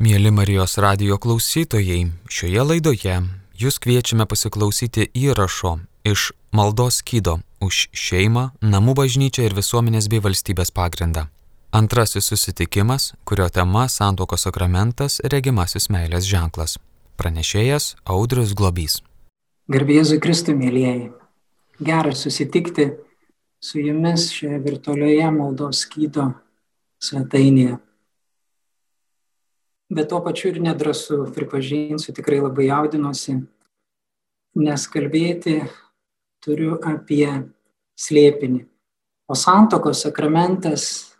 Mėly Marijos radio klausytojai, šioje laidoje jūs kviečiame pasiklausyti įrašo iš maldos skydo už šeimą, namų bažnyčią ir visuomenės bei valstybės pagrindą. Antrasis susitikimas, kurio tema - Santokos sakramentas - regimasis meilės ženklas. Pranešėjas Audrius Globys. Garbėzui Kristui, mėlyjeji. Gerai susitikti su jumis šioje virtualioje maldos skydo svetainėje bet tuo pačiu ir nedrasu, pripažinsiu, tikrai labai jaudinuosi, nes kalbėti turiu apie slėpinį. O santokos sakramentas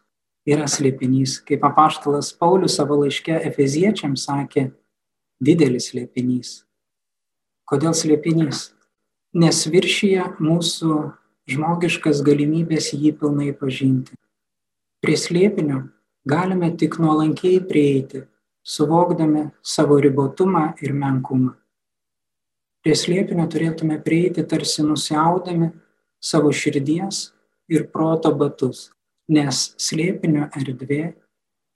yra slėpinys. Kaip apaštalas Paulius savo laiške Efeziečiams sakė, didelis slėpinys. Kodėl slėpinys? Nes viršyje mūsų žmogiškas galimybės jį pilnai pažinti. Prie slėpinio galime tik nuolankiai prieiti, suvokdami savo ribotumą ir menkumą. Prie slėpinio turėtume prieiti tarsi nusiaudami savo širdies ir proto batus, nes slėpinio erdvė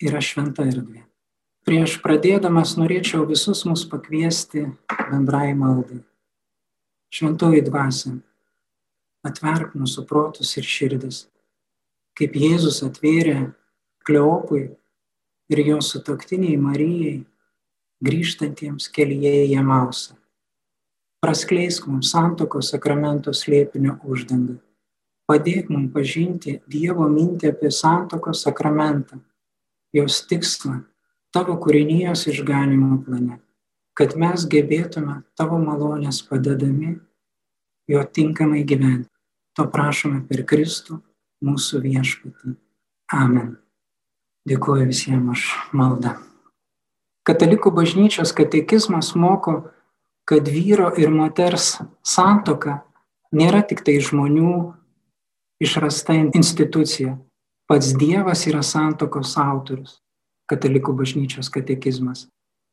yra šventa erdvė. Prieš pradėdamas norėčiau visus mus pakviesti bendrai maldai. Šventoji dvasia, atverk mūsų protus ir širdis, kaip Jėzus atvėrė Kleopui ir jo sutoktiniai Marijai, grįžtantiems kelyje į Jemausą. Praskleisk mums santokos sakramento slėpinio uždangą. Padėk mums pažinti Dievo mintį apie santokos sakramentą, jos tikslą, tavo kūrinijos išganimo plane, kad mes gebėtume tavo malonės padedami jo tinkamai gyventi. To prašome per Kristų mūsų viešpatį. Amen. Dėkuoju visiems už maldą. Katalikų bažnyčios katekizmas moko, kad vyro ir moters santoka nėra tik tai žmonių išrasta institucija. Pats Dievas yra santokos autorius. Katalikų bažnyčios katekizmas.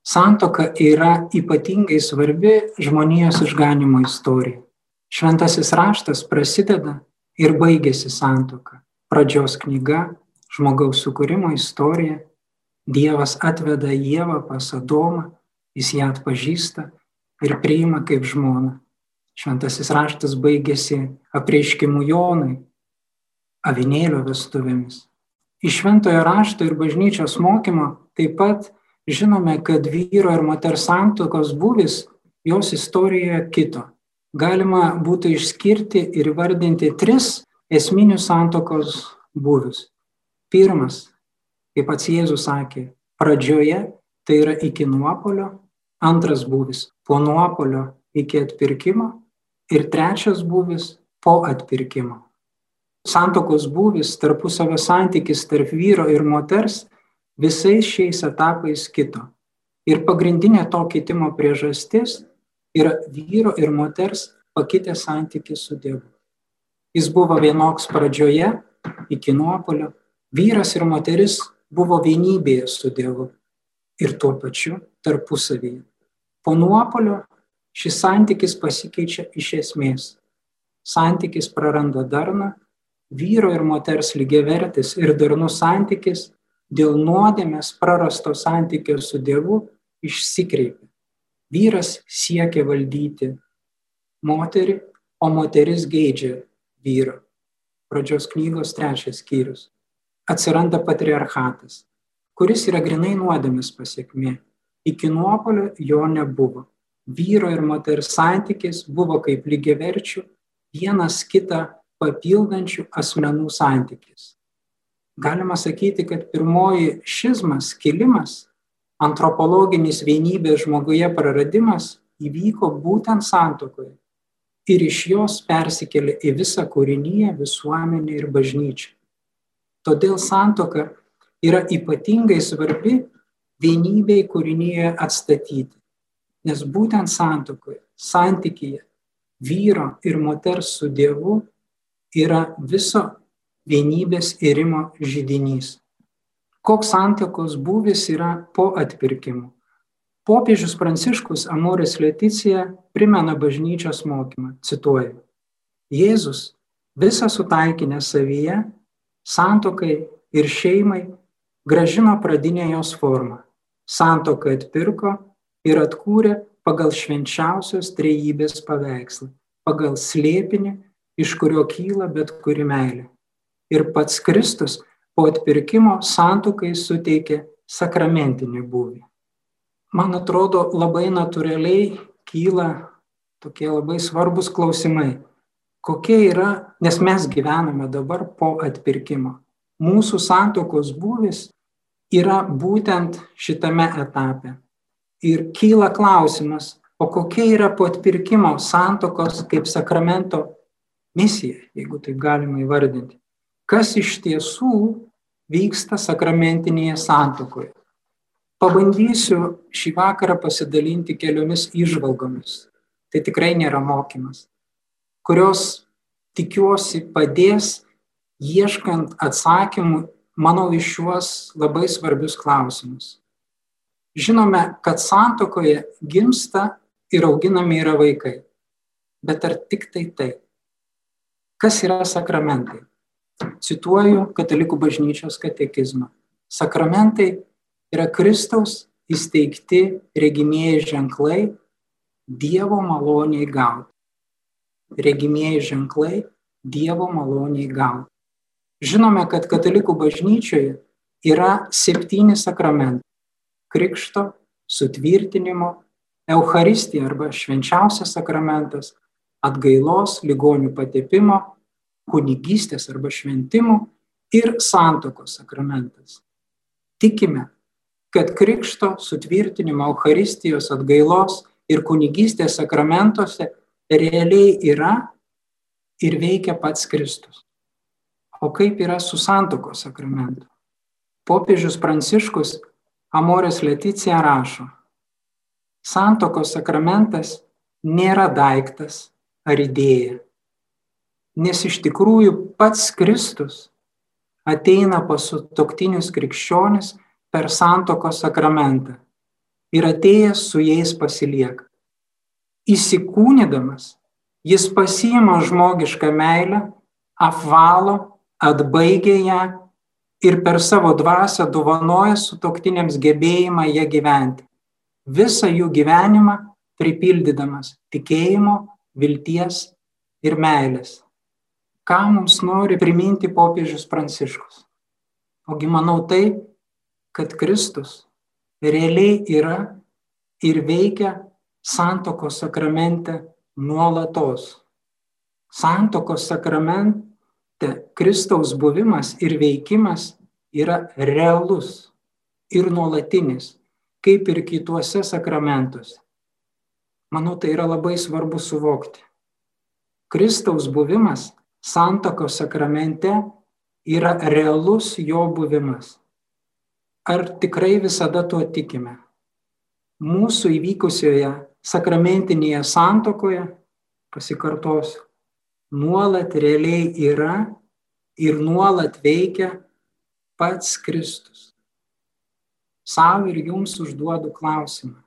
Santoka yra ypatingai svarbi žmonijos išganimo istorija. Šventasis raštas prasideda ir baigėsi santoka. Pradžios knyga žmogaus sukūrimo istorija, Dievas atveda Jėvą pas Adomą, jis ją atpažįsta ir priima kaip žmoną. Šventasis raštas baigėsi apreiškimu Jonui, avinėlio vestuvėmis. Iš šventojo rašto ir bažnyčios mokymo taip pat žinome, kad vyro ir moters santokos būvis jos istorijoje kito. Galima būtų išskirti ir vardinti tris esminius santokos būvius. Pirmas, kaip pats Jėzus sakė, pradžioje tai yra iki nuopolio, antras būvis po nuopolio iki atpirkimo ir trečias būvis po atpirkimo. Santokos būvis, tarpusavio santykis tarp vyro ir moters visais šiais etapais kito. Ir pagrindinė to kitimo priežastis yra vyro ir moters pakitęs santykis su Dievu. Jis buvo vienoks pradžioje iki nuopolio, vyras ir moteris buvo vienybėje su Dievu ir tuo pačiu tarpusavyje. Po nuopolio šis santykis pasikeičia iš esmės. Santykis praranda darną, vyro ir moters lygiavertis ir darnus santykis dėl nuodėmės prarasto santykio su Dievu išsikreipia. Vyras siekia valdyti moterį, o moteris geidžia vyrą. Pradžios knygos trečias skyrius atsiranda patriarchatas, kuris yra grinai nuodėmis pasiekmė. Iki nuopolio jo nebuvo. Vyro ir moters santykis buvo kaip lygiaverčių, vienas kitą papildančių asmenų santykis. Galima sakyti, kad pirmoji šizmas, kilimas, antropologinis vienybės žmoguje praradimas įvyko būtent santokoje ir iš jos persikėlė į visą kūrinyje, visuomenę ir bažnyčią. Todėl santoka yra ypatingai svarbi vienybei kūrinyje atstatyti. Nes būtent santokoje, santykyje vyro ir moters su Dievu yra viso vienybės įrimo žydinys. Koks santokos būvis yra po atpirkimo? Popiežius Pranciškus Amoris Leticija primena bažnyčios mokymą, cituoju. Jėzus visą sutaikinę savyje santokai ir šeimai gražino pradinę jos formą santoką atpirko ir atkūrė pagal švenčiausios trejybės paveikslą, pagal slėpinį, iš kurio kyla bet kuri meilė. Ir pats Kristus po atpirkimo santokai suteikė sakramentinį būvį. Man atrodo, labai natūraliai kyla tokie labai svarbus klausimai. Kokie yra, nes mes gyvename dabar po atpirkimo. Mūsų santokos būvis yra būtent šitame etape. Ir kyla klausimas, o kokia yra po atpirkimo santokos kaip sakramento misija, jeigu taip galima įvardinti. Kas iš tiesų vyksta sakramentinėje santokoje. Pabandysiu šį vakarą pasidalinti keliomis išvalgomis. Tai tikrai nėra mokymas, kurios tikiuosi padės ieškant atsakymų, manau, iš šiuos labai svarbius klausimus. Žinome, kad santokoje gimsta ir auginami yra vaikai. Bet ar tik tai tai? Kas yra sakramentai? Cituoju Katalikų bažnyčios katekizmą. Sakramentai yra Kristaus įsteigti regimieji ženklai Dievo maloniai gauti. Regimieji ženklai Dievo maloniai gauti. Žinome, kad Katalikų bažnyčioje yra septyni sakramentai - Krikšto, sutvirtinimo, Euharistija arba švenčiausias sakramentas, atgailos, ligonių patepimo, kunigystės arba šventimų ir santokos sakramentas. Tikime, kad Krikšto sutvirtinimo Euharistijos atgailos ir kunigystės sakramentuose realiai yra ir veikia pats Kristus. O kaip yra su santokos sakramentu? Popiežius Pranciškus Amorės Leticija rašo, santokos sakramentas nėra daiktas, ar idėja. Nes iš tikrųjų pats Kristus ateina pas sutoktinius krikščionis per santokos sakramentą ir atėjęs su jais pasilieka. Įsikūnydamas, jis pasiima žmogišką meilę, apvalo, atbaigia ją ir per savo dvasę dovanoja sutoktiniams gebėjimą ją gyventi. Visą jų gyvenimą pripildydamas tikėjimo, vilties ir meilės. Ką mums nori priminti popiežius Pranciškus? Ogi manau tai, kad Kristus realiai yra ir veikia santokos sakramente nuolatos. Santokos sakramente Kristaus buvimas ir veikimas yra realus ir nuolatinis, kaip ir kituose sakramentuose. Manau, tai yra labai svarbu suvokti. Kristaus buvimas santokos sakramente yra realus jo buvimas. Ar tikrai visada tuo tikime? Mūsų įvykusioje sakramentinėje santokoje, pasikartosiu, nuolat realiai yra ir nuolat veikia pats Kristus. Savo ir jums užduodu klausimą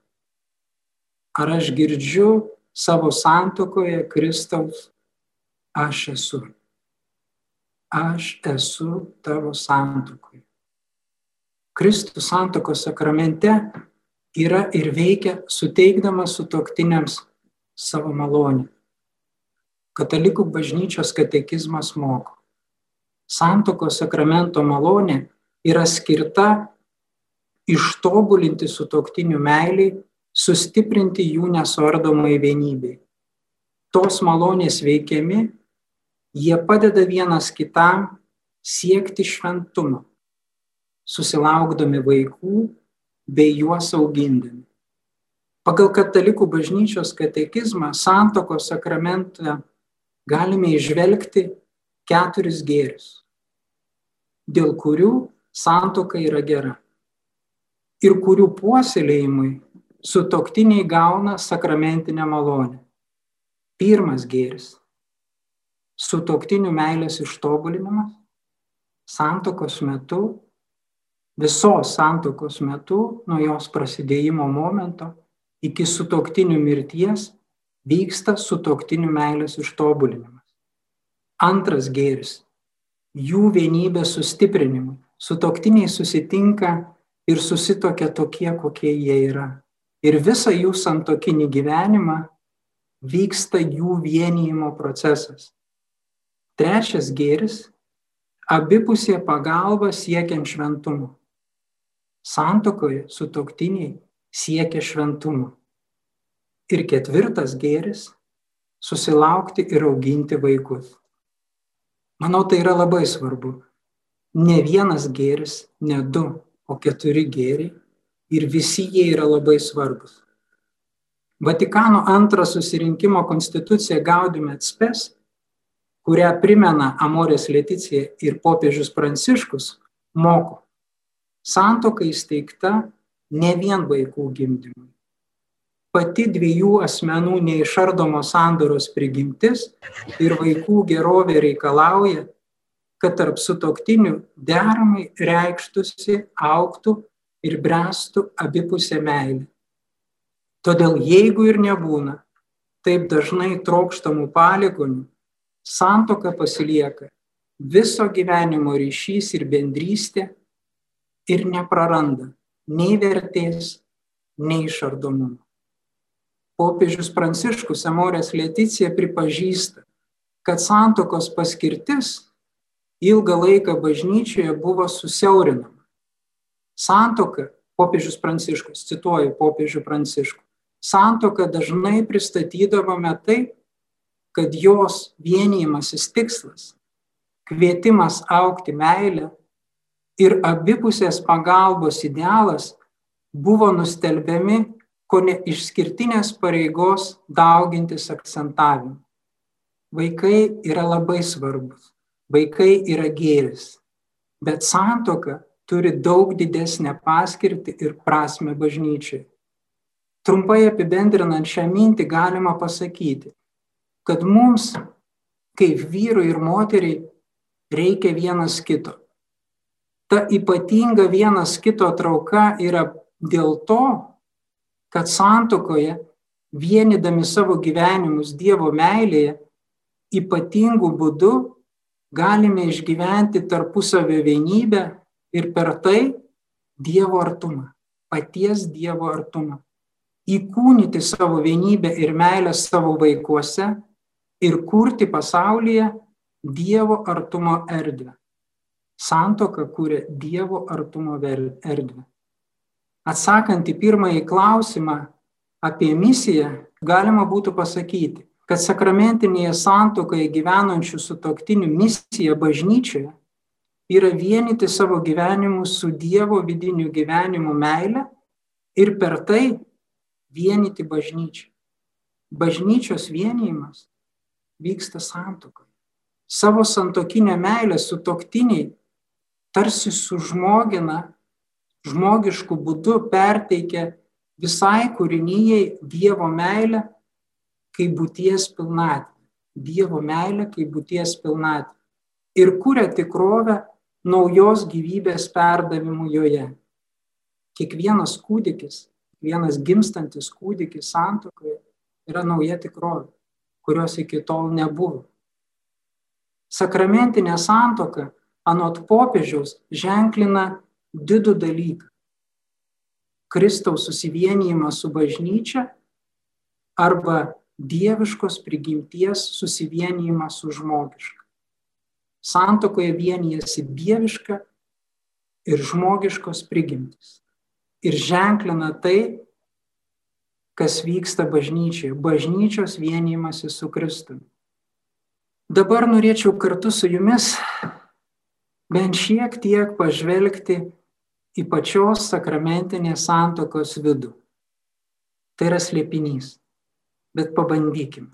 ar aš girdžiu savo santokoje Kristaus, aš esu. Aš esu tavo santokoje. Kristus santokos sakramente yra ir veikia suteikdamas sutoktiniams savo malonę. Katalikų bažnyčios katekizmas moko. Santokos sakramento malonė yra skirta ištobulinti sutoktinių meiliai sustiprinti jų nesuardomai vienybei. Tos malonės veikiami, jie padeda vienas kitam siekti šventumo, susilaukdami vaikų bei juos augindami. Pagal katalikų bažnyčios katekizmą santokos sakramentą galime išvelgti keturis gėrius, dėl kurių santoka yra gera ir kurių puoselėjimui sutoktiniai gauna sakramentinę malonę. Pirmas gėris - sutoktinių meilės ištobulinimas santokos metu, visos santokos metu, nuo jos prasidėjimo momento iki sutoktinių mirties vyksta sutoktinių meilės ištobulinimas. Antras gėris - jų vienybės sustiprinimui. Sutoktiniai susitinka ir susitokia tokie, kokie jie yra. Ir visą jų santokinį gyvenimą vyksta jų vienijimo procesas. Trečias gėris - abipusė pagalba siekiant šventumo. Santokoje sutoktiniai siekia šventumo. Ir ketvirtas gėris - susilaukti ir auginti vaikus. Manau, tai yra labai svarbu. Ne vienas gėris, ne du, o keturi gėriai ir visi jie yra labai svarbus. Vatikano antro susirinkimo konstitucija Gaudime atspės, kurią primena Amorės Leticija ir popiežius Pranciškus, moko. Santoka įsteigta ne vien vaikų gimdymui, pati dviejų asmenų neišardomos sandoros prigimtis ir vaikų gerovė reikalauja, kad tarp sutoktinių deramai reikštųsi, auktų ir bręstų abipusė meilė. Todėl jeigu ir nebūna taip dažnai trokštamų palikonių, santoka pasilieka viso gyvenimo ryšys ir bendrystė ir nepraranda nei vertės, nei išardomumo popiežius Pranciškus Amorės Leticija pripažįsta, kad santokos paskirtis ilgą laiką bažnyčioje buvo susiaurinama. Santoka, popiežius Pranciškus, cituoju popiežių Pranciškų, santoka dažnai pristatydavome taip, kad jos vienijimasis tikslas, kvietimas aukti meilę ir abipusės pagalbos idealas buvo nustelbiami kone išskirtinės pareigos daugintis akcentavimu. Vaikai yra labai svarbus, vaikai yra gėris, bet santoka turi daug didesnę paskirtį ir prasme bažnyčiai. Trumpai apibendrinant šią mintį galima pasakyti, kad mums, kaip vyrui ir moteriai, reikia vienas kito. Ta ypatinga vienas kito trauka yra dėl to, kad santokoje, vienydami savo gyvenimus Dievo meilėje, ypatingų būdų galime išgyventi tarpusavio vienybę ir per tai Dievo artumą, paties Dievo artumą. Įkūnyti savo vienybę ir meilę savo vaikuose ir kurti pasaulyje Dievo artumo erdvę. Santoka kūrė Dievo artumo erdvę. Atsakant į pirmąjį klausimą apie misiją, galima būtų pasakyti, kad sakramentinėje santokoje gyvenančių sutoktinių misija bažnyčioje yra vienyti savo gyvenimus su Dievo vidiniu gyvenimu meilę ir per tai vienyti bažnyčią. Bažnyčios vienijimas vyksta santokoje. Savo santokinę meilę sutoktiniai tarsi sužmogina žmogišku būdu perteikia visai kūrinyjei Dievo meilę kaip būties pilnatvę. Dievo meilę kaip būties pilnatvę. Ir kuria tikrovę naujos gyvybės perdavimu joje. Kiekvienas kūdikis, vienas gimstantis kūdikis santokoje yra nauja tikrovė, kurios iki tol nebuvo. Sakramentinė santoka anot popiežiaus ženklina didų dalyką. Kristaus susivienijimą su bažnyčia arba dieviškos prigimties susivienijimą su žmogiška. Santokoje vienijasi dieviška ir žmogiškos prigimtis. Ir ženklina tai, kas vyksta bažnyčioje, bažnyčios vienijimasi su Kristumi. Dabar norėčiau kartu su jumis bent šiek tiek pažvelgti į pačios sakramentinės santokos vidų. Tai yra slėpinys. Bet pabandykime.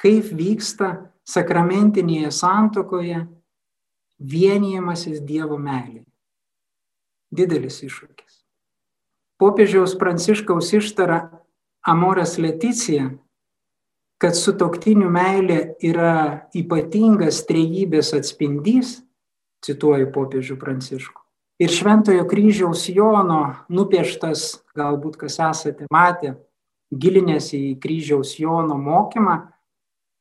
Kaip vyksta sakramentinėje santokoje vienijimasis Dievo meilėje. Didelis iššūkis. Popiežiaus Pranciškaus ištara Amoras Leticija, kad sutoktinių meilė yra ypatingas trejybės atspindys, cituoju popiežių Pranciškų ir Šventojo kryžiaus Jono nupieštas, galbūt kas esate matę, gilinėsi į kryžiaus Jono mokymą,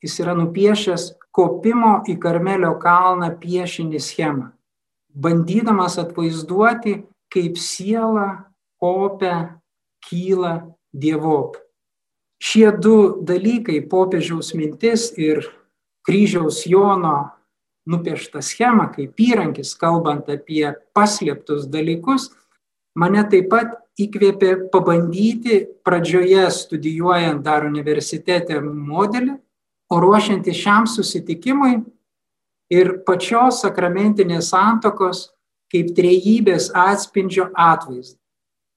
jis yra nupiešęs kopimo į Karmelio kalną piešinį schemą, bandydamas atvaizduoti, kaip siela kopia, kyla dievop. Šie du dalykai - popiežiaus mintis ir kryžiaus Jono nupiešta schema kaip įrankis, kalbant apie paslėptus dalykus, mane taip pat įkvėpė pabandyti pradžioje studijuojant dar universitete modelį, o ruošiantis šiam susitikimui ir pačios sakramentinės santokos kaip trejybės atspindžio atvaizdą.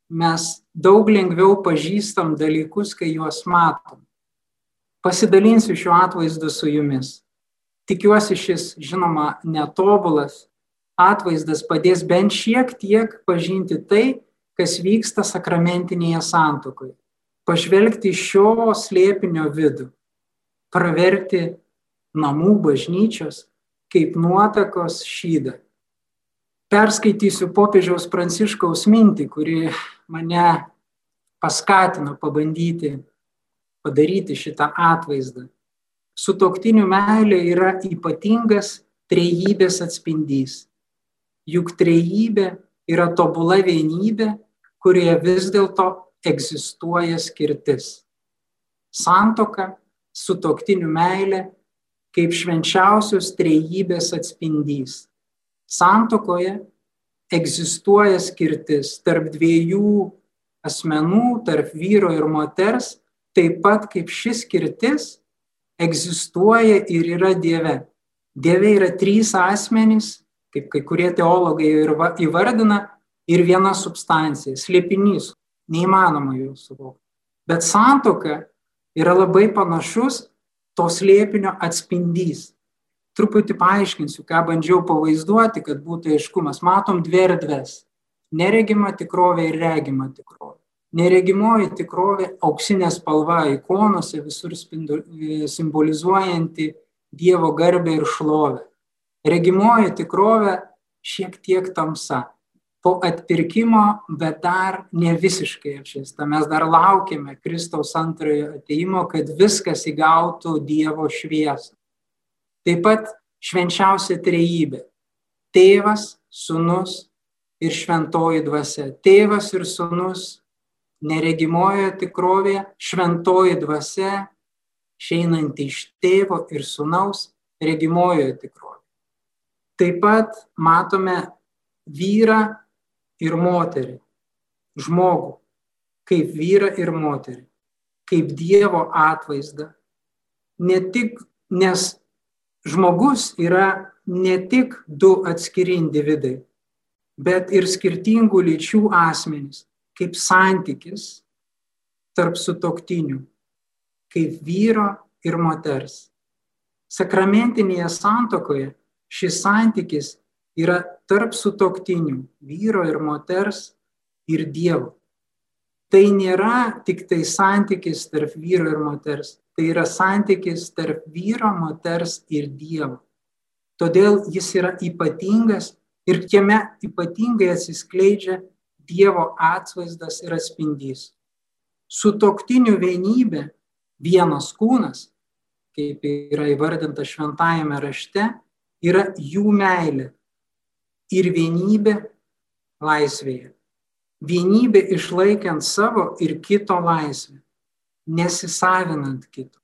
Mes daug lengviau pažįstam dalykus, kai juos matom. Pasidalinsiu šiuo atvaizdu su jumis. Tikiuosi šis, žinoma, netobulas atvaizdas padės bent šiek tiek pažinti tai, kas vyksta sakramentinėje santokoje, pažvelgti šio slėpinio vidų, praverti namų bažnyčios kaip nuotakos šydą. Perskaitysiu popiežiaus pranciškaus mintį, kuri mane paskatino pabandyti padaryti šitą atvaizdą. Sutoktinių meilė yra ypatingas trejybės atspindys. Juk trejybė yra tobula vienybė, kurioje vis dėlto egzistuoja skirtis. Santoka, sutoktinių meilė kaip švenčiausios trejybės atspindys. Santokoje egzistuoja skirtis tarp dviejų asmenų, tarp vyro ir moters, taip pat kaip šis skirtis egzistuoja ir yra Dieve. Dieve yra trys asmenys, kaip kai kurie teologai ir įvardina, ir viena substancija, slėpinys, neįmanoma jų suvokti. Bet santoka yra labai panašus to slėpinio atspindys. Truputį paaiškinsiu, ką bandžiau pavaizduoti, kad būtų aiškumas. Matom dvi erdves - neregima tikrovė ir regima tikrovė. Neregimoji tikrovė auksinė spalva ikonose visur spindu, simbolizuojanti Dievo garbę ir šlovę. Regimoji tikrovė šiek tiek tamsa po atpirkimo, bet dar ne visiškai apšviesta. Mes dar laukiame Kristaus antrojo ateimo, kad viskas įgautų Dievo šviesą. Taip pat švenčiausia trejybė - tėvas, sunus ir šventoji dvasia. Tėvas ir sunus neregimojoje tikrovėje, šventoji dvasia, išeinanti iš tėvo ir sunaus regimojoje tikrovėje. Taip pat matome vyrą ir moterį, žmogų, kaip vyrą ir moterį, kaip Dievo atvaizdą. Ne tik, nes žmogus yra ne tik du atskiri individai, bet ir skirtingų lyčių asmenys, kaip santykis tarp sutoktinių, kaip vyro ir moters. Sakramentinėje santokoje šis santykis yra tarp sutoktinių vyro ir moters ir Dievo. Tai nėra tik tai santykis tarp vyro ir moters, tai yra santykis tarp vyro, moters ir Dievo. Todėl jis yra ypatingas ir jame ypatingai atsiskleidžia Dievo atvaizdas ir atspindys. Sutoktinių vienybė, vienas kūnas, kaip yra įvardinta šventajame rašte, yra jų meilė, ir vienybė laisvėje. Vienybė išlaikiant savo ir kito laisvę, nesisavinant kito.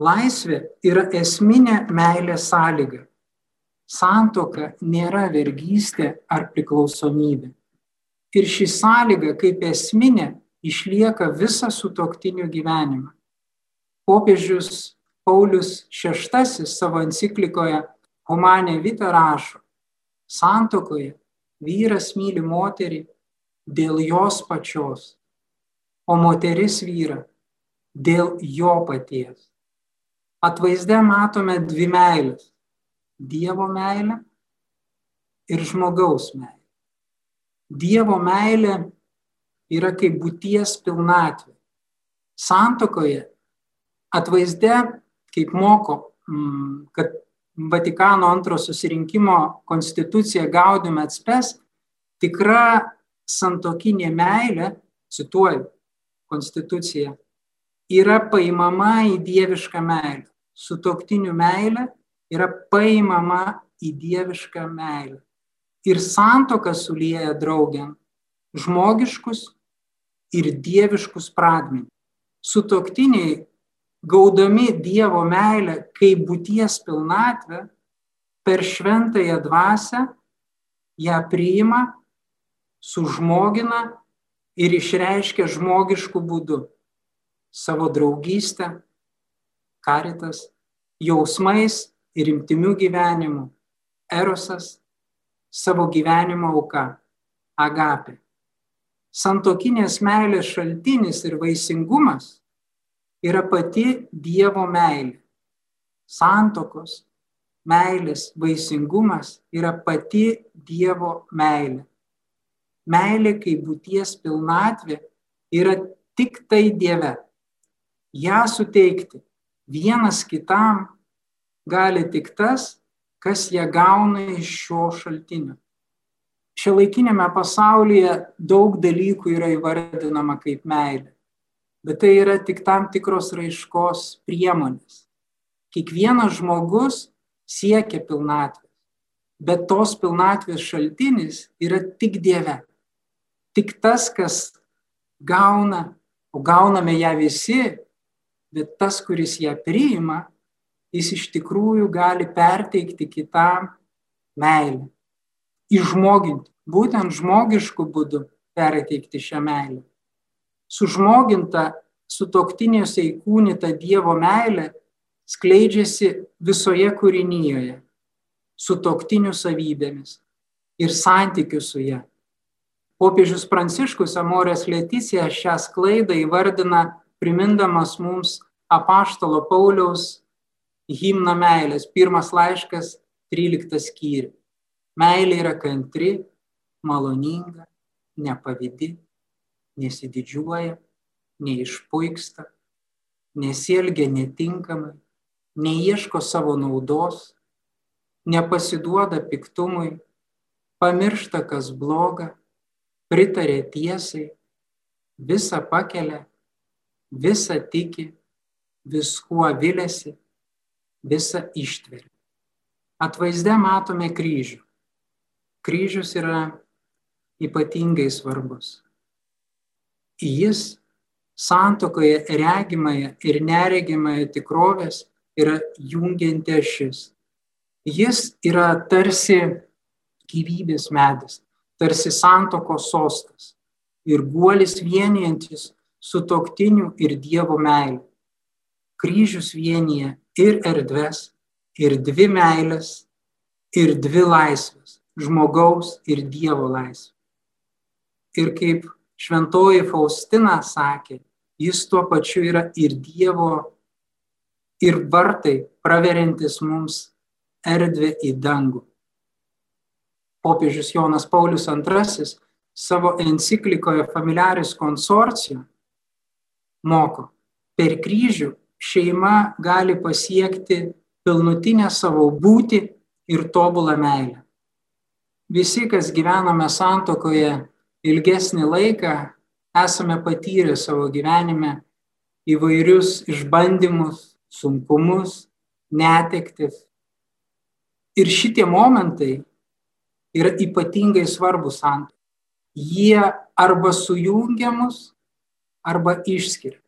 Laisvė yra esminė meilės sąlyga. Santoka nėra vergystė ar priklausomybė. Ir ši sąlyga kaip esminė išlieka visą sutoktinių gyvenimą. Popiežius Paulius VI savo enciklikoje Humanė Vita rašo, Santokoje vyras myli moterį dėl jos pačios, o moteris vyrą dėl jo paties. Atvaizde matome dvi meilės - Dievo meilę ir žmogaus meilę. Dievo meilė yra kaip būties pilnatvė. Santokoje atvaizde, kaip moko, mm, kad Vatikano antro susirinkimo konstitucija Gaudium et spes, tikra santokinė meilė, cituoju konstituciją, yra paimama į dievišką meilę. Sutoktinių meilė yra paimama į dievišką meilę. Ir santoka sulieja draugiam žmogiškus ir dieviškus pradmenį. Sutoktiniai, gaudami Dievo meilę kaip būties pilnatvę, per šventąją dvasę ją priima, sužmogina ir išreiškia žmogiškų būdų savo draugystę, karitas, jausmais ir imtimių gyvenimu, erosas, savo gyvenimo auka, agapė santokinės meilės šaltinis ir vaisingumas yra pati Dievo meilė. Santokos meilės vaisingumas yra pati Dievo meilė. Meilė kaip būties pilnatvė yra tik tai Dieve. Ja suteikti vienas kitam gali tik tas, kas ją gauna iš šio šaltinio šiuolaikiniame pasaulyje daug dalykų yra įvardinama kaip meilė, bet tai yra tik tam tikros raiškos priemonės. Kiekvienas žmogus siekia pilnatvės, bet tos pilnatvės šaltinis yra tik Dieve. Tik tas, kas gauna, o gauname ją visi, bet tas, kuris ją priima, jis iš tikrųjų gali perteikti kitam meilę įžmoginti, būtent žmogišku būdu perteikti šią meilę. Sužmoginta, sutoktiniuose įkūnyta Dievo meilė skleidžiasi visoje kūrinyje, sutoktinių savybėmis ir santykių su ją. Popiežius Pranciškus Amorės Leticija šią sklaidą įvardina, primindamas mums apaštalo Pauliaus himną meilės, pirmas laiškas, 13 skyrius. Meilė yra kantri, maloninga, nepavydi, nesididžiuoja, neišpuiksta, nesielgia netinkamai, neieško savo naudos, nepasiduoda piktumui, pamiršta, kas bloga, pritarė tiesai, visą pakelia, visą tiki, viskuo vilėsi, visą ištveria. Atvaizde matome kryžių kryžius yra ypatingai svarbus. Jis santokoje regimąją ir neregimąją tikrovės yra jungianti ašis. Jis yra tarsi gyvybės medis, tarsi santokos sostas ir guolis vienijantis su toktiniu ir Dievo meilė. Kryžius vienyje ir erdves, ir dvi meilės, ir dvi laisvės žmogaus ir Dievo laisvė. Ir kaip šventoji Faustina sakė, jis tuo pačiu yra ir Dievo, ir vartai praverintis mums erdvę į dangų. Popiežius Jonas Paulius II savo enciklikoje Familiaris konsorcija moko, per kryžių šeima gali pasiekti pilnutinę savo būti ir tobulą meilę visi, kas gyvename santokoje ilgesnį laiką, esame patyrę savo gyvenime įvairius išbandymus, sunkumus, netektis. Ir šitie momentai yra ypatingai svarbus santokai. Jie arba sujungia mus, arba išskiria.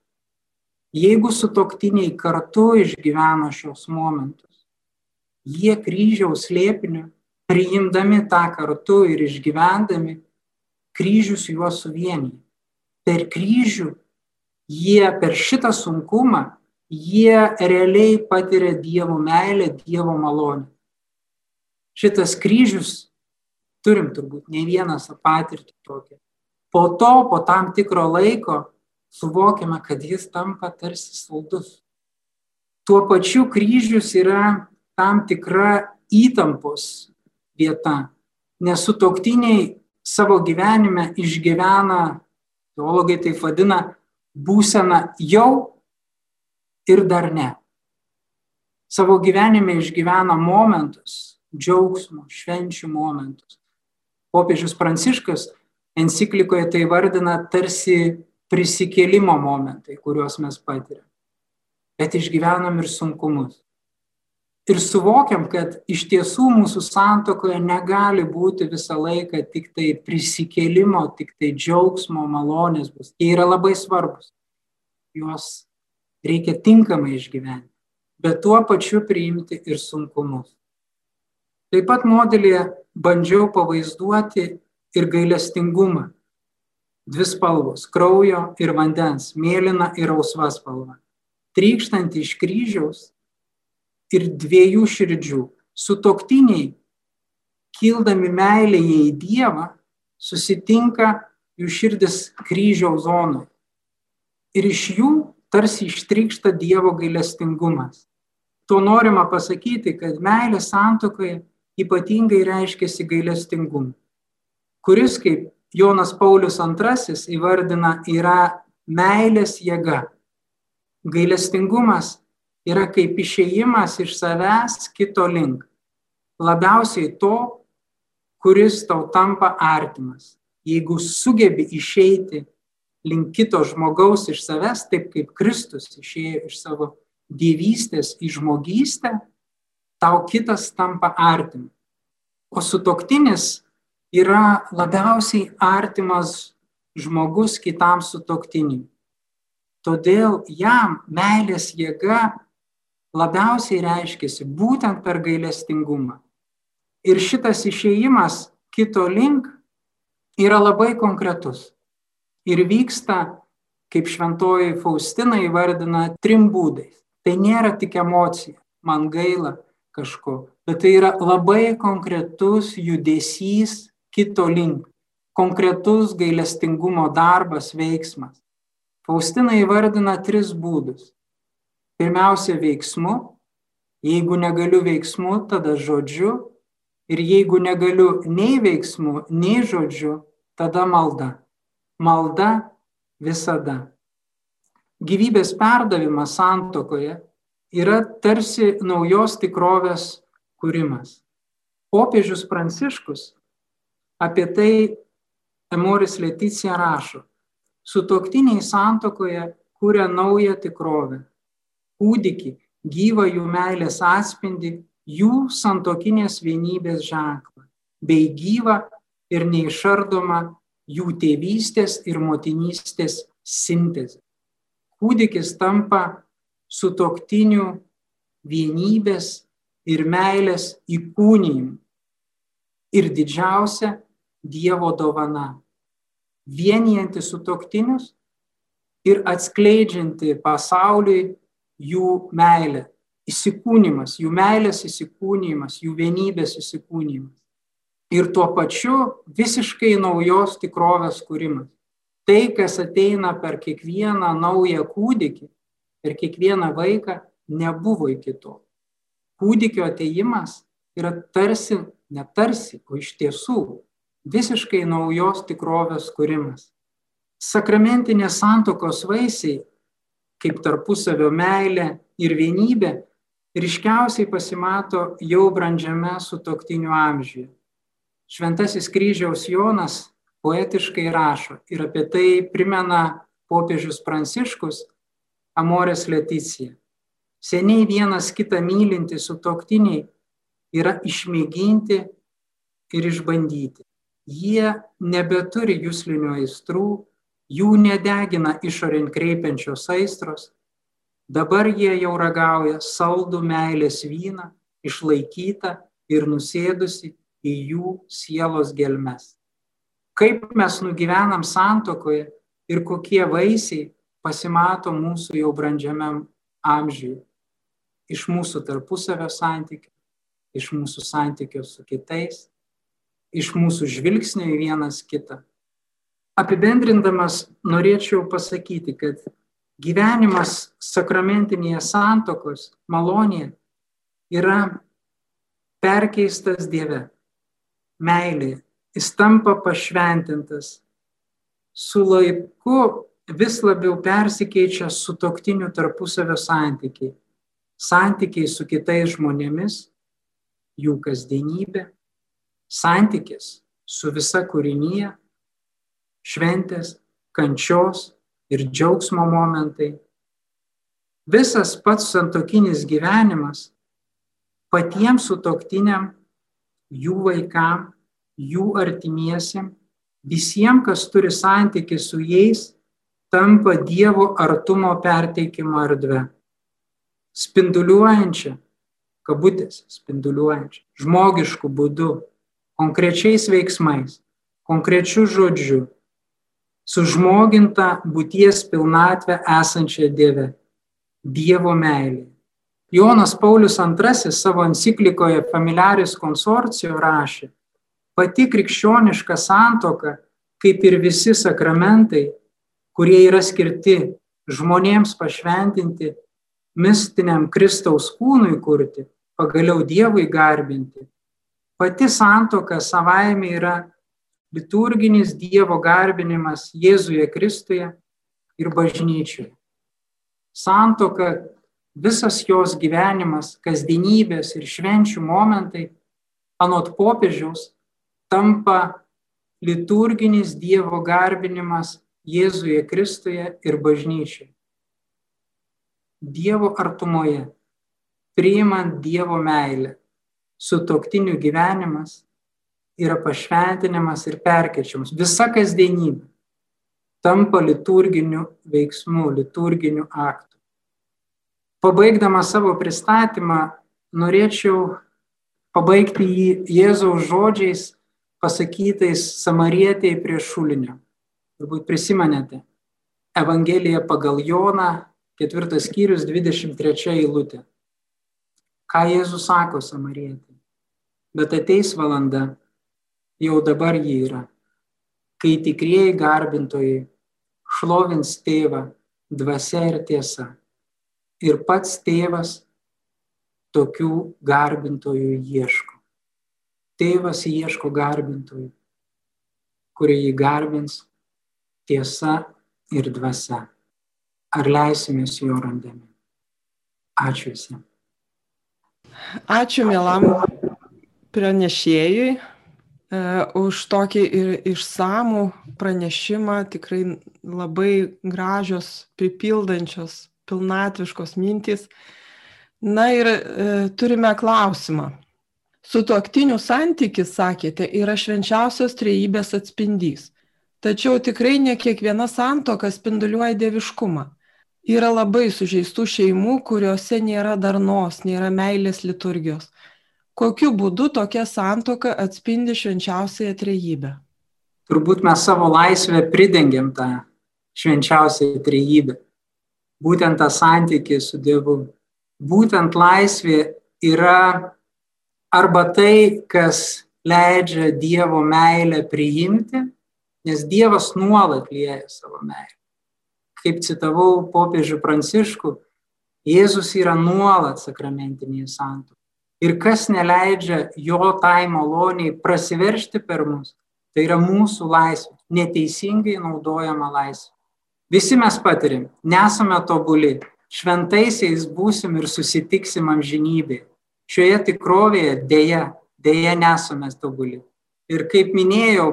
Jeigu sutoktiniai kartu išgyveno šios momentus, jie kryžiaus slėpiniu priimdami tą kartu ir išgyvendami, kryžius juos suvienyje. Per kryžių jie, per šitą sunkumą, jie realiai patiria Dievo meilę, Dievo malonę. Šitas kryžius, turim turbūt ne vienas patirtį tokią. Po to, po tam tikro laiko, suvokiame, kad jis tampa tarsi saldus. Tuo pačiu kryžius yra tam tikra įtampos vieta, nes sutoktiniai savo gyvenime išgyvena, teologai tai vadina, būseną jau ir dar ne. Savo gyvenime išgyvena momentus, džiaugsmo, švenčių momentus. Popiežius Pranciškas enciklikoje tai vardina tarsi prisikėlimo momentai, kuriuos mes patiriam. Bet išgyvenam ir sunkumus. ir suvokiam, kad iš tiesų mūsų santokoje negali būti visą laiką tik tai prisikėlimo, tik tai džiaugsmo, malonės bus. Jie yra labai svarbus. Juos reikia tinkamai išgyventi, bet tuo pačiu priimti ir sunkumus. Taip pat modelėje bandžiau pavaizduoti ir gailestingumą. Dvi spalvos - kraujo ir vandens, mėlyna ir ausva spalva. Trykštanti iš kryžiaus ir dviejų širdžių. Sutoktiniai, kildami meilėje į Dievą, susitinka jų širdis kryžiaus zonoje. Ir iš jų tarsi ištrykšta Dievo gailestingumas. Tuo norima pasakyti, kad meilė santokoje ypatingai reiškiasi gailestingumu, kuris, kaip Jonas Paulius II įvardina, yra meilės jėga. Gailestingumas yra kaip išėjimas iš savęs kito link. Labiausiai to, kuris tau tampa artimas. Jeigu sugebi išeiti link kito žmogaus iš savęs, taip kaip Kristus išėjo iš savo dievystės į žmogystę, tau kitas tampa artimas. O sutoktinis yra labiausiai artimas žmogus kitam sutoktiniui. Todėl jam meilės jėga labiausiai reiškiasi būtent per gailestingumą. Ir šitas išėjimas kito link yra labai konkretus. Ir vyksta, kaip šventoji Faustina įvardina, trim būdais. Tai nėra tik emocija, man gaila kažko, bet tai yra labai konkretus judesys kito link, konkretus gailestingumo darbas, veiksmas. Faustina įvardina tris būdus Pirmiausia veiksmu, jeigu negaliu veiksmu, tada žodžiu ir jeigu negaliu nei veiksmu, nei žodžiu, tada malda. Malda visada. Gyvybės perdavimas santokoje yra tarsi naujos tikrovės kūrimas. Popiežius Pranciškus apie tai Emoris Leticija rašo. Sutoktiniai santokoje kūrė naują tikrovę kūdikį, gyvą jų meilės atspindi, jų santokinės vienybės ženklą, bei gyvą ir neišardomą jų tėvystės ir motinystės sintezę. Kūdikis tampa sutoktinių vienybės ir meilės įkūnijimu. Ir didžiausia Dievo dovana - vienijanti sutoktinius ir atskleidžianti pasauliui jų meilė, įsikūnymas, jų meilės įsikūnymas, jų vienybės įsikūnymas. Ir tuo pačiu visiškai naujos tikrovės kūrimas. Tai, kas ateina per kiekvieną naują kūdikį, per kiekvieną vaiką, nebuvo iki to. Kūdikio ateimas yra tarsi, netarsi, o iš tiesų visiškai naujos tikrovės kūrimas. Sakramentinės santokos vaisiai kaip tarpusavio meilė ir vienybė ryškiausiai pasimato jau brandžiame sutoktinių amžiuje. Šventasis kryžiaus Jonas poetiškai rašo ir apie tai primena popiežius Pranciškus Amorės Leticija. Seniai vienas kitą mylinti sutoktiniai yra išmėginti ir išbandyti. Jie nebeturi jūslinių aistrų, jų nedegina išorint kreipiančios aistros, dabar jie jau ragauja saldų meilės vyną, išlaikytą ir nusėdusi į jų sielos gelmes. Kaip mes nugyvenam santokoje ir kokie vaisiai pasimato mūsų jau brandžiame amžiuje. Iš mūsų tarpusavio santykių, iš mūsų santykių su kitais, iš mūsų žvilgsnio į vienas kitą. Apibendrindamas norėčiau pasakyti, kad gyvenimas sakramentinėje santokos malonėje yra perkeistas Dieve, meilė, jis tampa pašventintas, su laiku vis labiau persikeičia su toktiniu tarpusavio santykiai, santykiai su kitais žmonėmis, jų kasdienybė, santykis su visa kūrinyje šventės, kančios ir džiaugsmo momentai. Visas pats santokinis gyvenimas patiems sutoktiniam, jų vaikam, jų artimiesiam, visiems, kas turi santyki su jais, tampa Dievo artumo perteikimo erdve. Spinduliuojančia, kabutės, spinduliuojančia, žmogišku būdu, konkrečiais veiksmais, konkrečiu žodžiu, sužmoginta būties pilnatvę esančią Dieve, Dievo meilė. Jonas Paulius II savo enciklikoje Familiaris konsorcijo rašė, pati krikščioniška santoka, kaip ir visi sakramentai, kurie yra skirti žmonėms pašventinti, mistiniam Kristaus kūnui kurti, pagaliau Dievui garbinti. Pati santoka savaime yra liturginis Dievo garbinimas Jėzuje Kristuje ir bažnyčioje. Santoka, visas jos gyvenimas, kasdienybės ir švenčių momentai, anot popiežiaus, tampa liturginis Dievo garbinimas Jėzuje Kristuje ir bažnyčioje. Dievo artumoje, priimant Dievo meilę, sutoktinių gyvenimas yra pašventinimas ir perkečiamas. Visa kasdienybė tampa liturginiu veiksmu, liturginiu aktu. Pabaigdama savo pristatymą, norėčiau pabaigti jį Jėzaus žodžiais pasakytais samarietėjai prie šulinio. Turbūt prisimenate. Evangelija pagal Joną, ketvirtas skyrius, 23 eilutė. Ką Jėzus sako samarietė? Bet ateis valanda, jau dabar jį yra, kai tikrieji garbintojai šlovins tėvą dvasia ir tiesa. Ir pats tėvas tokių garbintojų ieško. Tėvas ieško garbintojų, kurie jį garbins tiesa ir dvasia. Ar leisimės jo randami? Ačiū visiems. Ačiū mielam pranešėjui E, už tokį ir išsamų pranešimą, tikrai labai gražios, pripildančios, pilnatviškos mintys. Na ir e, turime klausimą. Sutuoktinių santykis, sakėte, yra švenčiausios trejybės atspindys. Tačiau tikrai ne kiekviena santoka spinduliuoja dieviškumą. Yra labai sužeistų šeimų, kuriuose nėra darnos, nėra meilės liturgijos kokiu būdu tokia santoka atspindi švenčiausiąją trejybę? Turbūt mes savo laisvę pridengiam tą švenčiausią trejybę. Būtent tą santykį su Dievu. Būtent laisvė yra arba tai, kas leidžia Dievo meilę priimti, nes Dievas nuolat lieja savo meilę. Kaip citavau popiežių Pranciškų, Jėzus yra nuolat sakramentinėje santokoje ir kas neleidžia jo tai maloniai prasiveršti per mus, tai yra mūsų laisvė, neteisingai naudojama laisvė. Visi mes patirim, nesame tobuli, šventaisiais būsim ir susitiksim amžinybėje. Šioje tikrovėje dėja, dėja nesame tobuli. Ir kaip minėjau,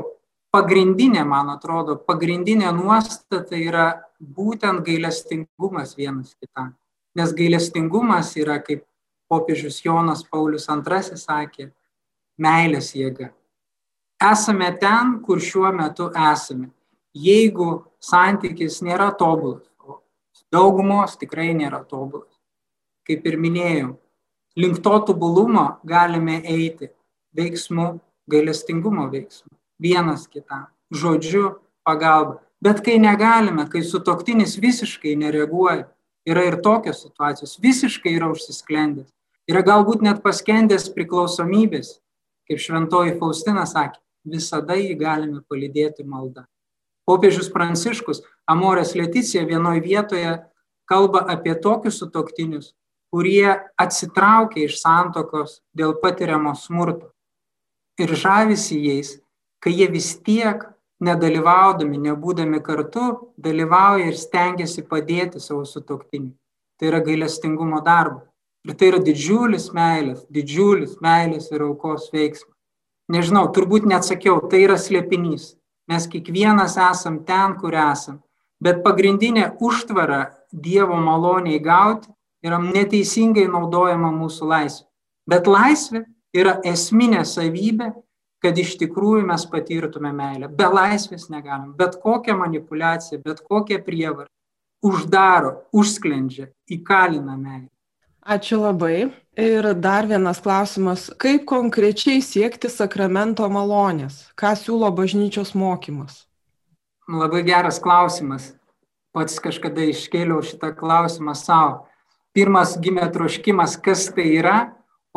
pagrindinė, man atrodo, pagrindinė nuostata yra būtent gailestingumas vienas kitam. Nes gailestingumas yra kaip popiežius Jonas Paulius II sakė, meilės jėga. Esame ten, kur šiuo metu esame. Jeigu santykis nėra tobulas, o daugumos tikrai nėra tobulas, kaip ir minėjau, link to tobulumo galime eiti veiksmu, gailestingumo veiksmu, vienas kitam, žodžiu, pagalba. Bet kai negalime, kai sutoktinis visiškai nereaguoja, yra ir tokios situacijos, visiškai yra užsisklendęs, yra galbūt net paskendęs priklausomybės, kaip šventoji Faustina sakė, visada jį galime palydėti maldą. Popiežius Pranciškus Amorės Leticija vienoje vietoje kalba apie tokius sutoktinius, kurie atsitraukia iš santokos dėl patiriamo smurto. Ir žavisi jais, kai jie vis tiek nedalyvaudami, nebūdami kartu, dalyvauja ir stengiasi padėti savo sutoktiniui. Tai yra gailestingumo darbas. Ir tai yra didžiulis meilės, didžiulis meilės ir aukos veiksmas. Nežinau, turbūt neatsakiau, tai yra slėpinys. Mes kiekvienas esam ten, kur esam. Bet pagrindinė užtvara Dievo maloniai gauti yra neteisingai naudojama mūsų laisvė. Bet laisvė yra esminė savybė, kad iš tikrųjų mes patirtume meilę. Be laisvės negalim. Bet kokią manipulaciją, bet kokią prievartą uždaro, užsklendžia, įkalina meilę. Ačiū labai. Ir dar vienas klausimas. Kaip konkrečiai siekti sakramento malonės? Ką siūlo bažnyčios mokymas? Labai geras klausimas. Pats kažkada iškėliau šitą klausimą savo. Pirmas gimė troškimas, kas tai yra,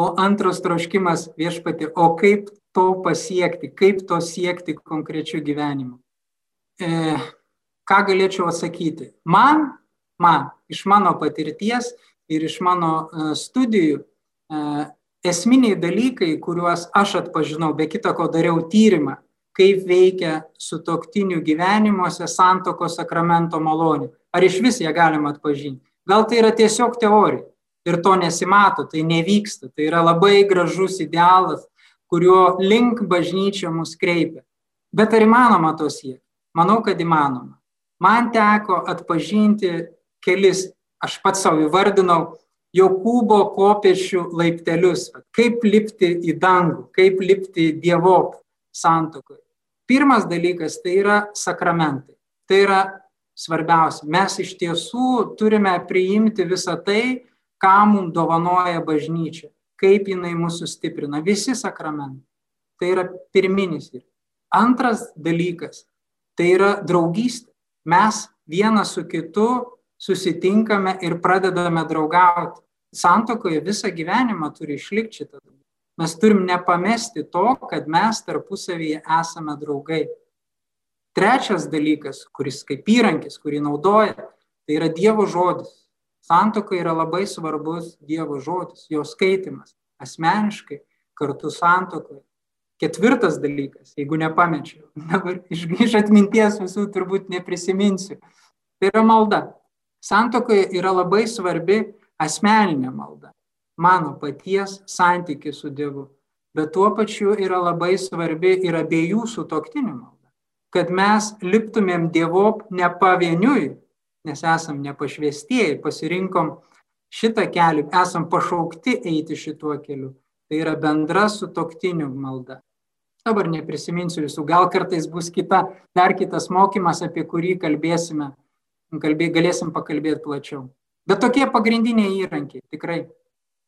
o antras troškimas viešpati, o kaip to pasiekti, kaip to siekti konkrečiu gyvenimu. E, ką galėčiau atsakyti? Man, man, iš mano patirties ir iš mano e, studijų, e, esminiai dalykai, kuriuos aš atpažinau, be kita ko dariau tyrimą, kaip veikia sutoktinių gyvenimuose santokos sakramento malonė. Ar iš vis ją galima atpažinti? Gal tai yra tiesiog teorija ir to nesimato, tai nevyksta. Tai yra labai gražus idealas, kuriuo link bažnyčia mus kreipia. Bet ar įmanoma to siekti? Manau, kad įmanoma. Man teko atpažinti kelis, aš pats savo įvardinau, Jokūbo kopiečių laiptelius, kaip lipti į dangų, kaip lipti Dievo santokoje. Pirmas dalykas tai yra sakramentai. Tai yra svarbiausia. Mes iš tiesų turime priimti visą tai, ką mums dovanoja bažnyčia, kaip jinai mūsų stiprina, visi sakramentai. Tai yra pirminis. Antras dalykas - tai yra draugystė. Mes vienas su kitu susitinkame ir pradedame draugauti. Santokoje visą gyvenimą turi išlikti šitą. Mes turim nepamesti to, kad mes tarpusavyje esame draugai. Trečias dalykas, kuris kaip įrankis, kurį naudoja, tai yra Dievo žodis. Santoka yra labai svarbus Dievo žodis, jo skaitimas asmeniškai, kartu santokoje. Ketvirtas dalykas, jeigu nepamečiau, dabar iš, iš atminties visų turbūt neprisiminsiu, tai yra malda. Santokoje yra labai svarbi asmeninė malda, mano paties santykis su Dievu, bet tuo pačiu yra labai svarbi ir abiejų sutoktinių malda kad mes liptumėm Dievop ne pavieniui, nes esam nepašvestieji, pasirinkom šitą kelią, esam pašaukti eiti šituo keliu. Tai yra bendra su toktiniu malda. Dabar neprisiminsiu visų, gal kartais bus kita, dar kitas mokymas, apie kurį kalbėsime, kalbė, galėsim pakalbėti plačiau. Bet tokie pagrindiniai įrankiai, tikrai.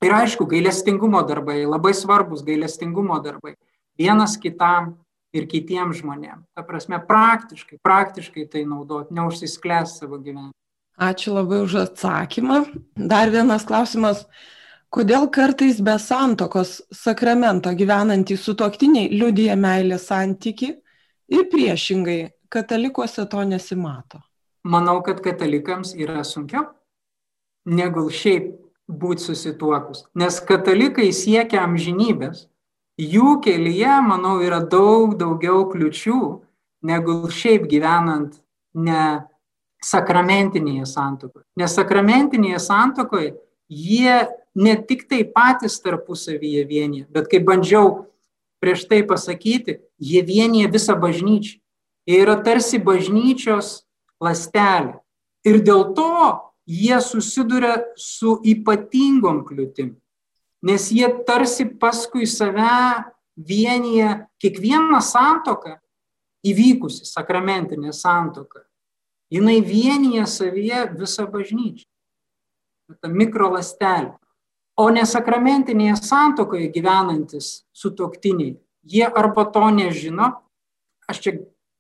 Ir aišku, gailestingumo darbai, labai svarbus gailestingumo darbai. Vienas kitam ir kitiems žmonėms. Ta prasme, praktiškai, praktiškai tai naudot, neužsisklęs savo gyvenimą. Ačiū labai už atsakymą. Dar vienas klausimas. Kodėl kartais be santokos sakramento gyvenantys sutoktiniai liudija meilės santyki ir priešingai katalikuose to nesimato? Manau, kad katalikams yra sunkiau negu šiaip būti susituokus, nes katalikai siekia amžinybės jų kelyje, manau, yra daug daugiau kliučių, negu šiaip gyvenant ne sakramentinėje santokoje. Nes sakramentinėje santokoje jie ne tik tai patys tarpusavyje vienyje, bet kaip bandžiau prieš tai pasakyti, jie vienyje visą bažnyčią. Jie yra tarsi bažnyčios lastelė. Ir dėl to jie susiduria su ypatingom kliūtim nes jie tarsi paskui save vienyje kiekvieną santoką įvykusi, sakramentinė santoka. Jinai vienyje savyje visą bažnyčią. Ta mikrolastelė. O nesakramentinėje santokoje gyvenantis sutoktiniai, jie arba to nežino, aš čia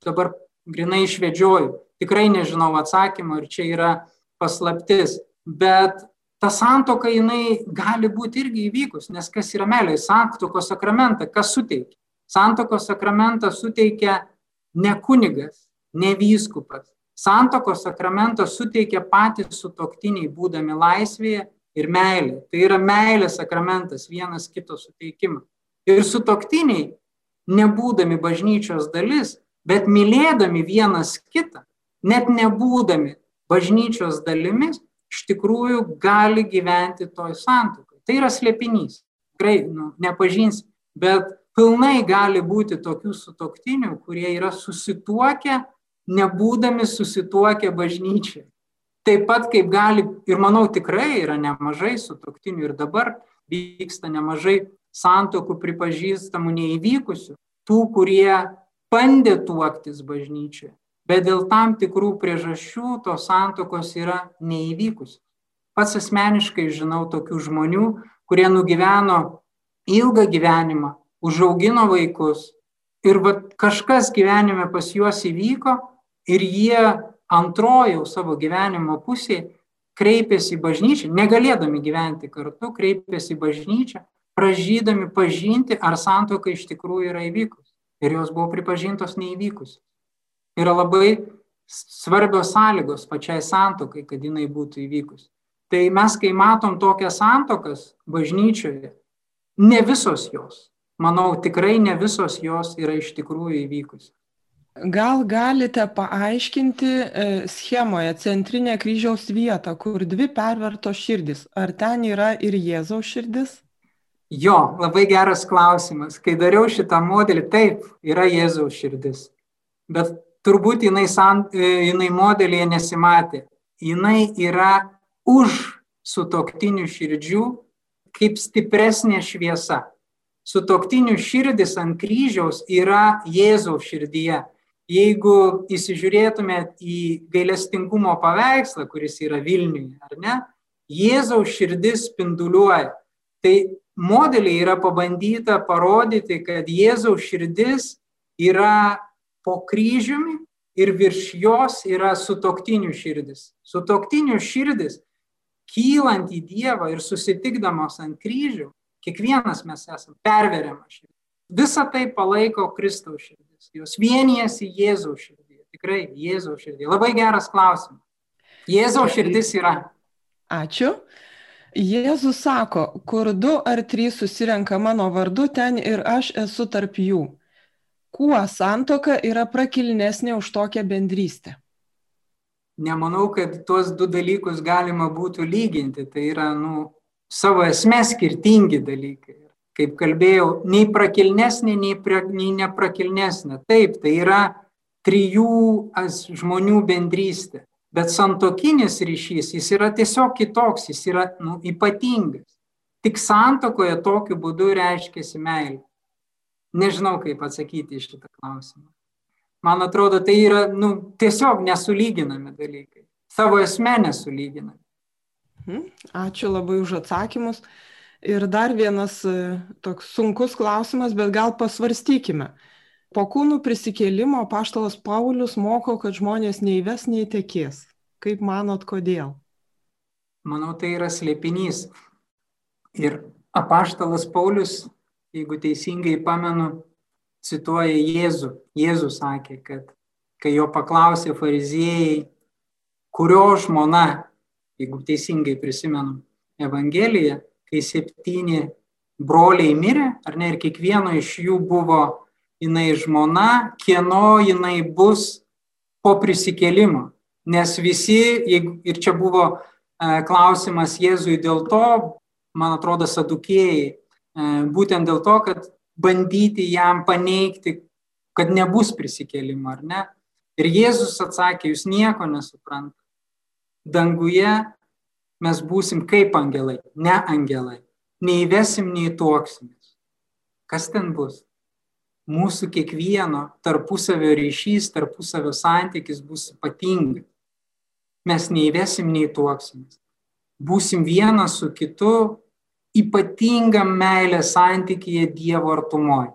dabar grinai išvedžioju, tikrai nežinau atsakymo ir čia yra paslaptis, bet ta santoka jinai gali būti irgi įvykus, nes kas yra meilė, santokos sakramentą, kas suteikia? Santokos sakramentą suteikia ne kunigas, ne vyskupas. Santokos sakramentą suteikia patys sutoktiniai, būdami laisvėje ir meilė. Tai yra meilės sakramentas, vienas kito suteikimas. Ir sutoktiniai, nebūdami bažnyčios dalis, bet mylėdami vienas kitą, net nebūdami bažnyčios dalimis, iš tikrųjų gali gyventi toj santuokoj. Tai yra slėpinys. Tikrai nu, nepažins, bet pilnai gali būti tokių sutoktinių, kurie yra susituokę, nebūdami susituokę bažnyčiai. Taip pat kaip gali, ir manau tikrai yra nemažai sutoktinių ir dabar vyksta nemažai santokų pripažįstamų neįvykusių, tų, kurie bandė tuoktis bažnyčioje, bet dėl tam tikrų priežasčių tos santokos yra neįvykusios. Pats asmeniškai žinau tokių žmonių, kurie nugyveno ilgą gyvenimą, užaugino vaikus ir va, kažkas gyvenime pas juos įvyko ir jie antrojo savo gyvenimo pusėje kreipėsi į bažnyčią, negalėdami gyventi kartu, kreipėsi į bažnyčią, pražydami pažinti, ar santoka iš tikrųjų yra įvykus. Ir jos buvo pripažintos neįvykus. Yra labai svarbios sąlygos pačiai santokai, kad jinai būtų įvykus. Tai mes, kai matom tokias santokas bažnyčioje, ne visos jos, manau, tikrai ne visos jos yra iš tikrųjų įvykusios. Gal galite paaiškinti e, schemoje centrinę kryžiaus vietą, kur dvi pervertos širdis. Ar ten yra ir Jėzaus širdis? Jo, labai geras klausimas. Kai dariau šitą modelį, taip, yra Jėzaus širdis. Bet turbūt jinai, san, e, jinai modelėje nesimatė. Jinai yra už sutoktinių širdžių kaip stipresnė šviesa. Sutoktinių širdis ant kryžiaus yra Jėzaus širdyje jeigu įsižiūrėtumėt į gailestingumo paveikslą, kuris yra Vilniuje, ar ne, Jėzaus širdis spinduliuoja. Tai modeliai yra pabandyta parodyti, kad Jėzaus širdis yra po kryžiumi ir virš jos yra sutoktinių širdis. Sutoktinių širdis, kylant į Dievą ir susitikdamos ant kryžių, kiekvienas mes esame perveriama širdis. Visą tai palaiko Kristaus širdis. Jos vienijasi Jėzaus širdį. Tikrai Jėzaus širdį. Labai geras klausimas. Jėzaus širdis yra. Ačiū. Jėzus sako, kur du ar trys susirenka mano vardu, ten ir aš esu tarp jų. Kuo santoka yra prakilnesnė už tokią bendrystę? Nemanau, kad tuos du dalykus galima būtų lyginti. Tai yra, nu, savo esmė skirtingi dalykai kaip kalbėjau, nei prakilnesnė, nei, pre, nei neprakilnesnė. Taip, tai yra trijų žmonių bendrystė. Bet santokinis ryšys, jis yra tiesiog kitoks, jis yra nu, ypatingas. Tik santokoje tokiu būdu reiškiasi meilė. Nežinau, kaip atsakyti iš šitą klausimą. Man atrodo, tai yra nu, tiesiog nesulyginami dalykai. Savo esmę nesulyginami. Mhm. Ačiū labai už atsakymus. Ir dar vienas e, toks sunkus klausimas, bet gal pasvarstykime. Po kūnų prisikėlimo paštalas Paulius moko, kad žmonės neįves, neįtekės. Kaip manot, kodėl? Manau, tai yra slėpinys. Ir apaštalas Paulius, jeigu teisingai pamenu, cituoja Jėzų. Jėzus sakė, kad kai jo paklausė fariziejai, kurio žmona, jeigu teisingai prisimenu Evangeliją, kai septyni broliai mirė, ar ne, ir kiekvieno iš jų buvo jinai žmona, kieno jinai bus po prisikėlimo. Nes visi, ir čia buvo e, klausimas Jėzui dėl to, man atrodo, sadukėjai, būtent dėl to, kad bandyti jam paneigti, kad nebus prisikėlimo, ar ne? Ir Jėzus atsakė, jūs nieko nesuprantate. Danguje mes būsim kaip angelai, ne angelai. Neįvesim, nei tuoksimės. Kas ten bus? Mūsų kiekvieno tarpusavio ryšys, tarpusavio santykis bus ypatingas. Mes neįvesim, nei tuoksimės. Būsim vienas su kitu ypatingam meilės santykyje Dievo artumoje.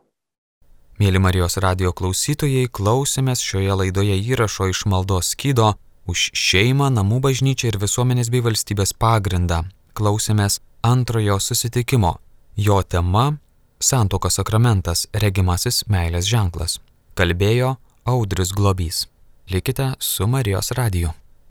Mėly Marijos radio klausytojai, klausėmės šioje laidoje įrašo iš maldos skydo už šeimą, namų bažnyčią ir visuomenės bei valstybės pagrindą. Klausėmės antrojo susitikimo. Jo tema - Santokos sakramentas - regimasis meilės ženklas. Kalbėjo Audris Globys. Likite su Marijos radiju.